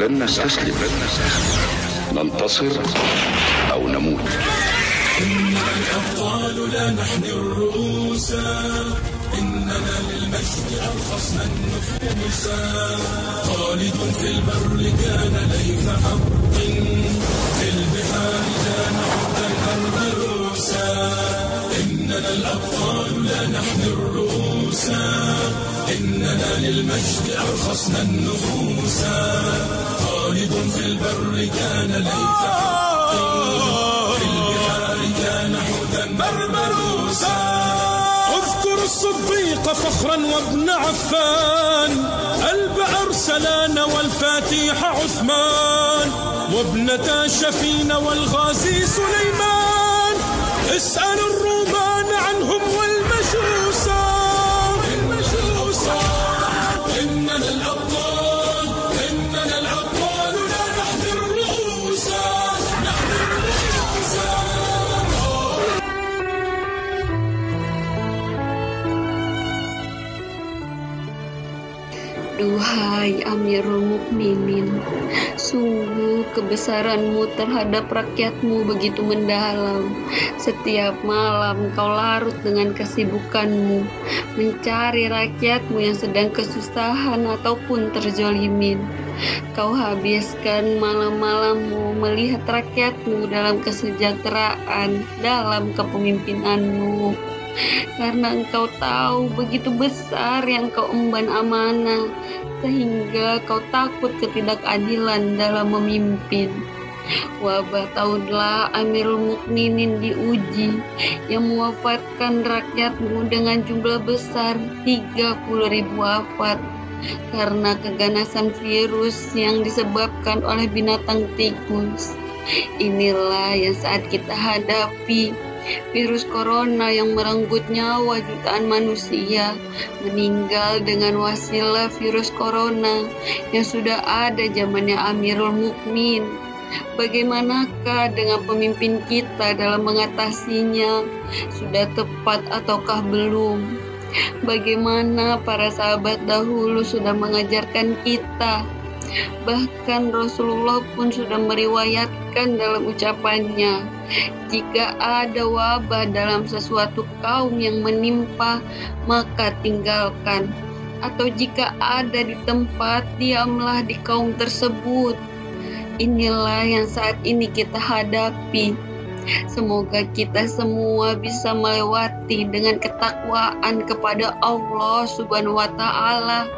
لن نستسلم. ننتصر أو نموت. الأبطال لا نحن الرؤوس. إننا للمجد أرخصنا النفوس خالد في البر كان ليث حق في البحار كان حقا البروسا إننا الأبطال لا نحن الرؤوس إننا للمجد أرخصنا النفوس. خالد في البر كان ليث حق في البحار كان حوتا بربروسا اذكر الصديق فخرا وابن عفان. البئر سلان والفاتيح عثمان. وابنة شفين والغازي سليمان. اسأل الرومان Duhai Amirul Mukminin, sungguh kebesaranmu terhadap rakyatmu begitu mendalam. Setiap malam kau larut dengan kesibukanmu, mencari rakyatmu yang sedang kesusahan ataupun terzolimin. Kau habiskan malam-malammu melihat rakyatmu dalam kesejahteraan dalam kepemimpinanmu karena engkau tahu begitu besar yang kau emban amanah sehingga kau takut ketidakadilan dalam memimpin. Wabah tahunlah Amirul Mukminin diuji yang mewafatkan rakyatmu dengan jumlah besar 30 ribu wafat karena keganasan virus yang disebabkan oleh binatang tikus. Inilah yang saat kita hadapi virus corona yang merenggut nyawa jutaan manusia meninggal dengan wasilah virus corona yang sudah ada zamannya Amirul Mukmin. Bagaimanakah dengan pemimpin kita dalam mengatasinya? Sudah tepat ataukah belum? Bagaimana para sahabat dahulu sudah mengajarkan kita Bahkan Rasulullah pun sudah meriwayatkan dalam ucapannya, jika ada wabah dalam sesuatu kaum yang menimpa, maka tinggalkan. Atau jika ada di tempat, diamlah di kaum tersebut. Inilah yang saat ini kita hadapi. Semoga kita semua bisa melewati dengan ketakwaan kepada Allah Subhanahu wa Ta'ala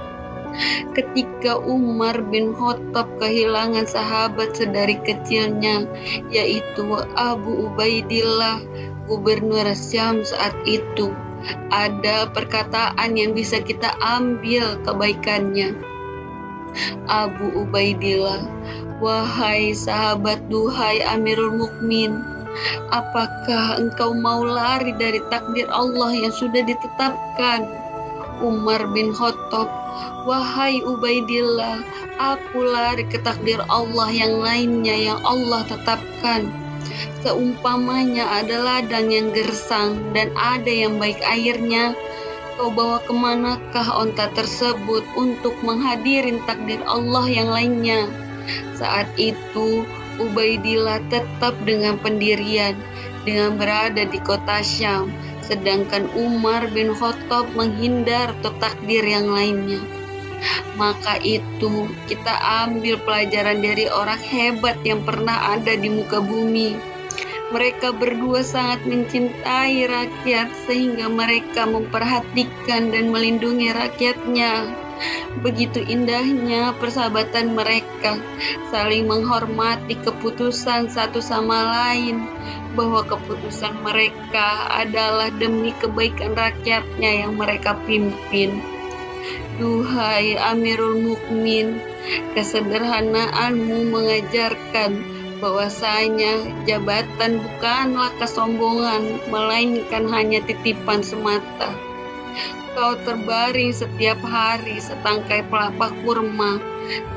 ketika Umar bin Khattab kehilangan sahabat sedari kecilnya yaitu Abu Ubaidillah gubernur Syam saat itu. Ada perkataan yang bisa kita ambil kebaikannya. Abu Ubaidillah wahai sahabat duhai Amirul Mukmin apakah engkau mau lari dari takdir Allah yang sudah ditetapkan? Umar bin Khattab Wahai Ubaidillah, aku lari ke takdir Allah yang lainnya yang Allah tetapkan. Seumpamanya ada ladang yang gersang dan ada yang baik airnya, kau bawa ke manakah onta tersebut untuk menghadirin takdir Allah yang lainnya? Saat itu, Ubaidillah tetap dengan pendirian, dengan berada di kota Syam, sedangkan Umar bin Khattab menghindar ke takdir yang lainnya maka itu kita ambil pelajaran dari orang hebat yang pernah ada di muka bumi. Mereka berdua sangat mencintai rakyat sehingga mereka memperhatikan dan melindungi rakyatnya. Begitu indahnya persahabatan mereka, saling menghormati keputusan satu sama lain, bahwa keputusan mereka adalah demi kebaikan rakyatnya yang mereka pimpin. Duhai Amirul Mukmin, kesederhanaanmu mengajarkan bahwasanya jabatan bukanlah kesombongan, melainkan hanya titipan semata. Kau terbaring setiap hari setangkai pelapa kurma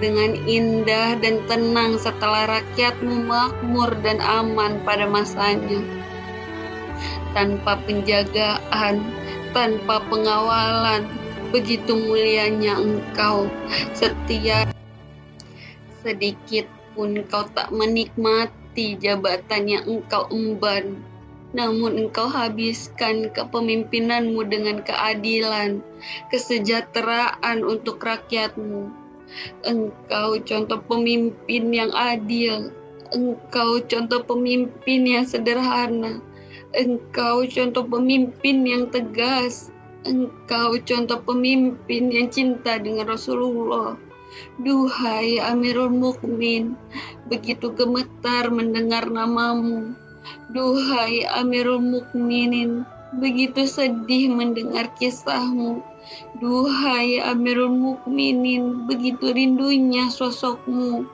dengan indah dan tenang setelah rakyatmu makmur dan aman pada masanya. Tanpa penjagaan, tanpa pengawalan, begitu mulianya engkau setia Sedikit pun kau tak menikmati jabatan yang engkau emban. Namun engkau habiskan kepemimpinanmu dengan keadilan, kesejahteraan untuk rakyatmu. Engkau contoh pemimpin yang adil, engkau contoh pemimpin yang sederhana, engkau contoh pemimpin yang tegas, engkau contoh pemimpin yang cinta dengan Rasulullah. Duhai Amirul Mukmin, begitu gemetar mendengar namamu. Duhai Amirul Mukminin, begitu sedih mendengar kisahmu. Duhai Amirul Mukminin, begitu rindunya sosokmu.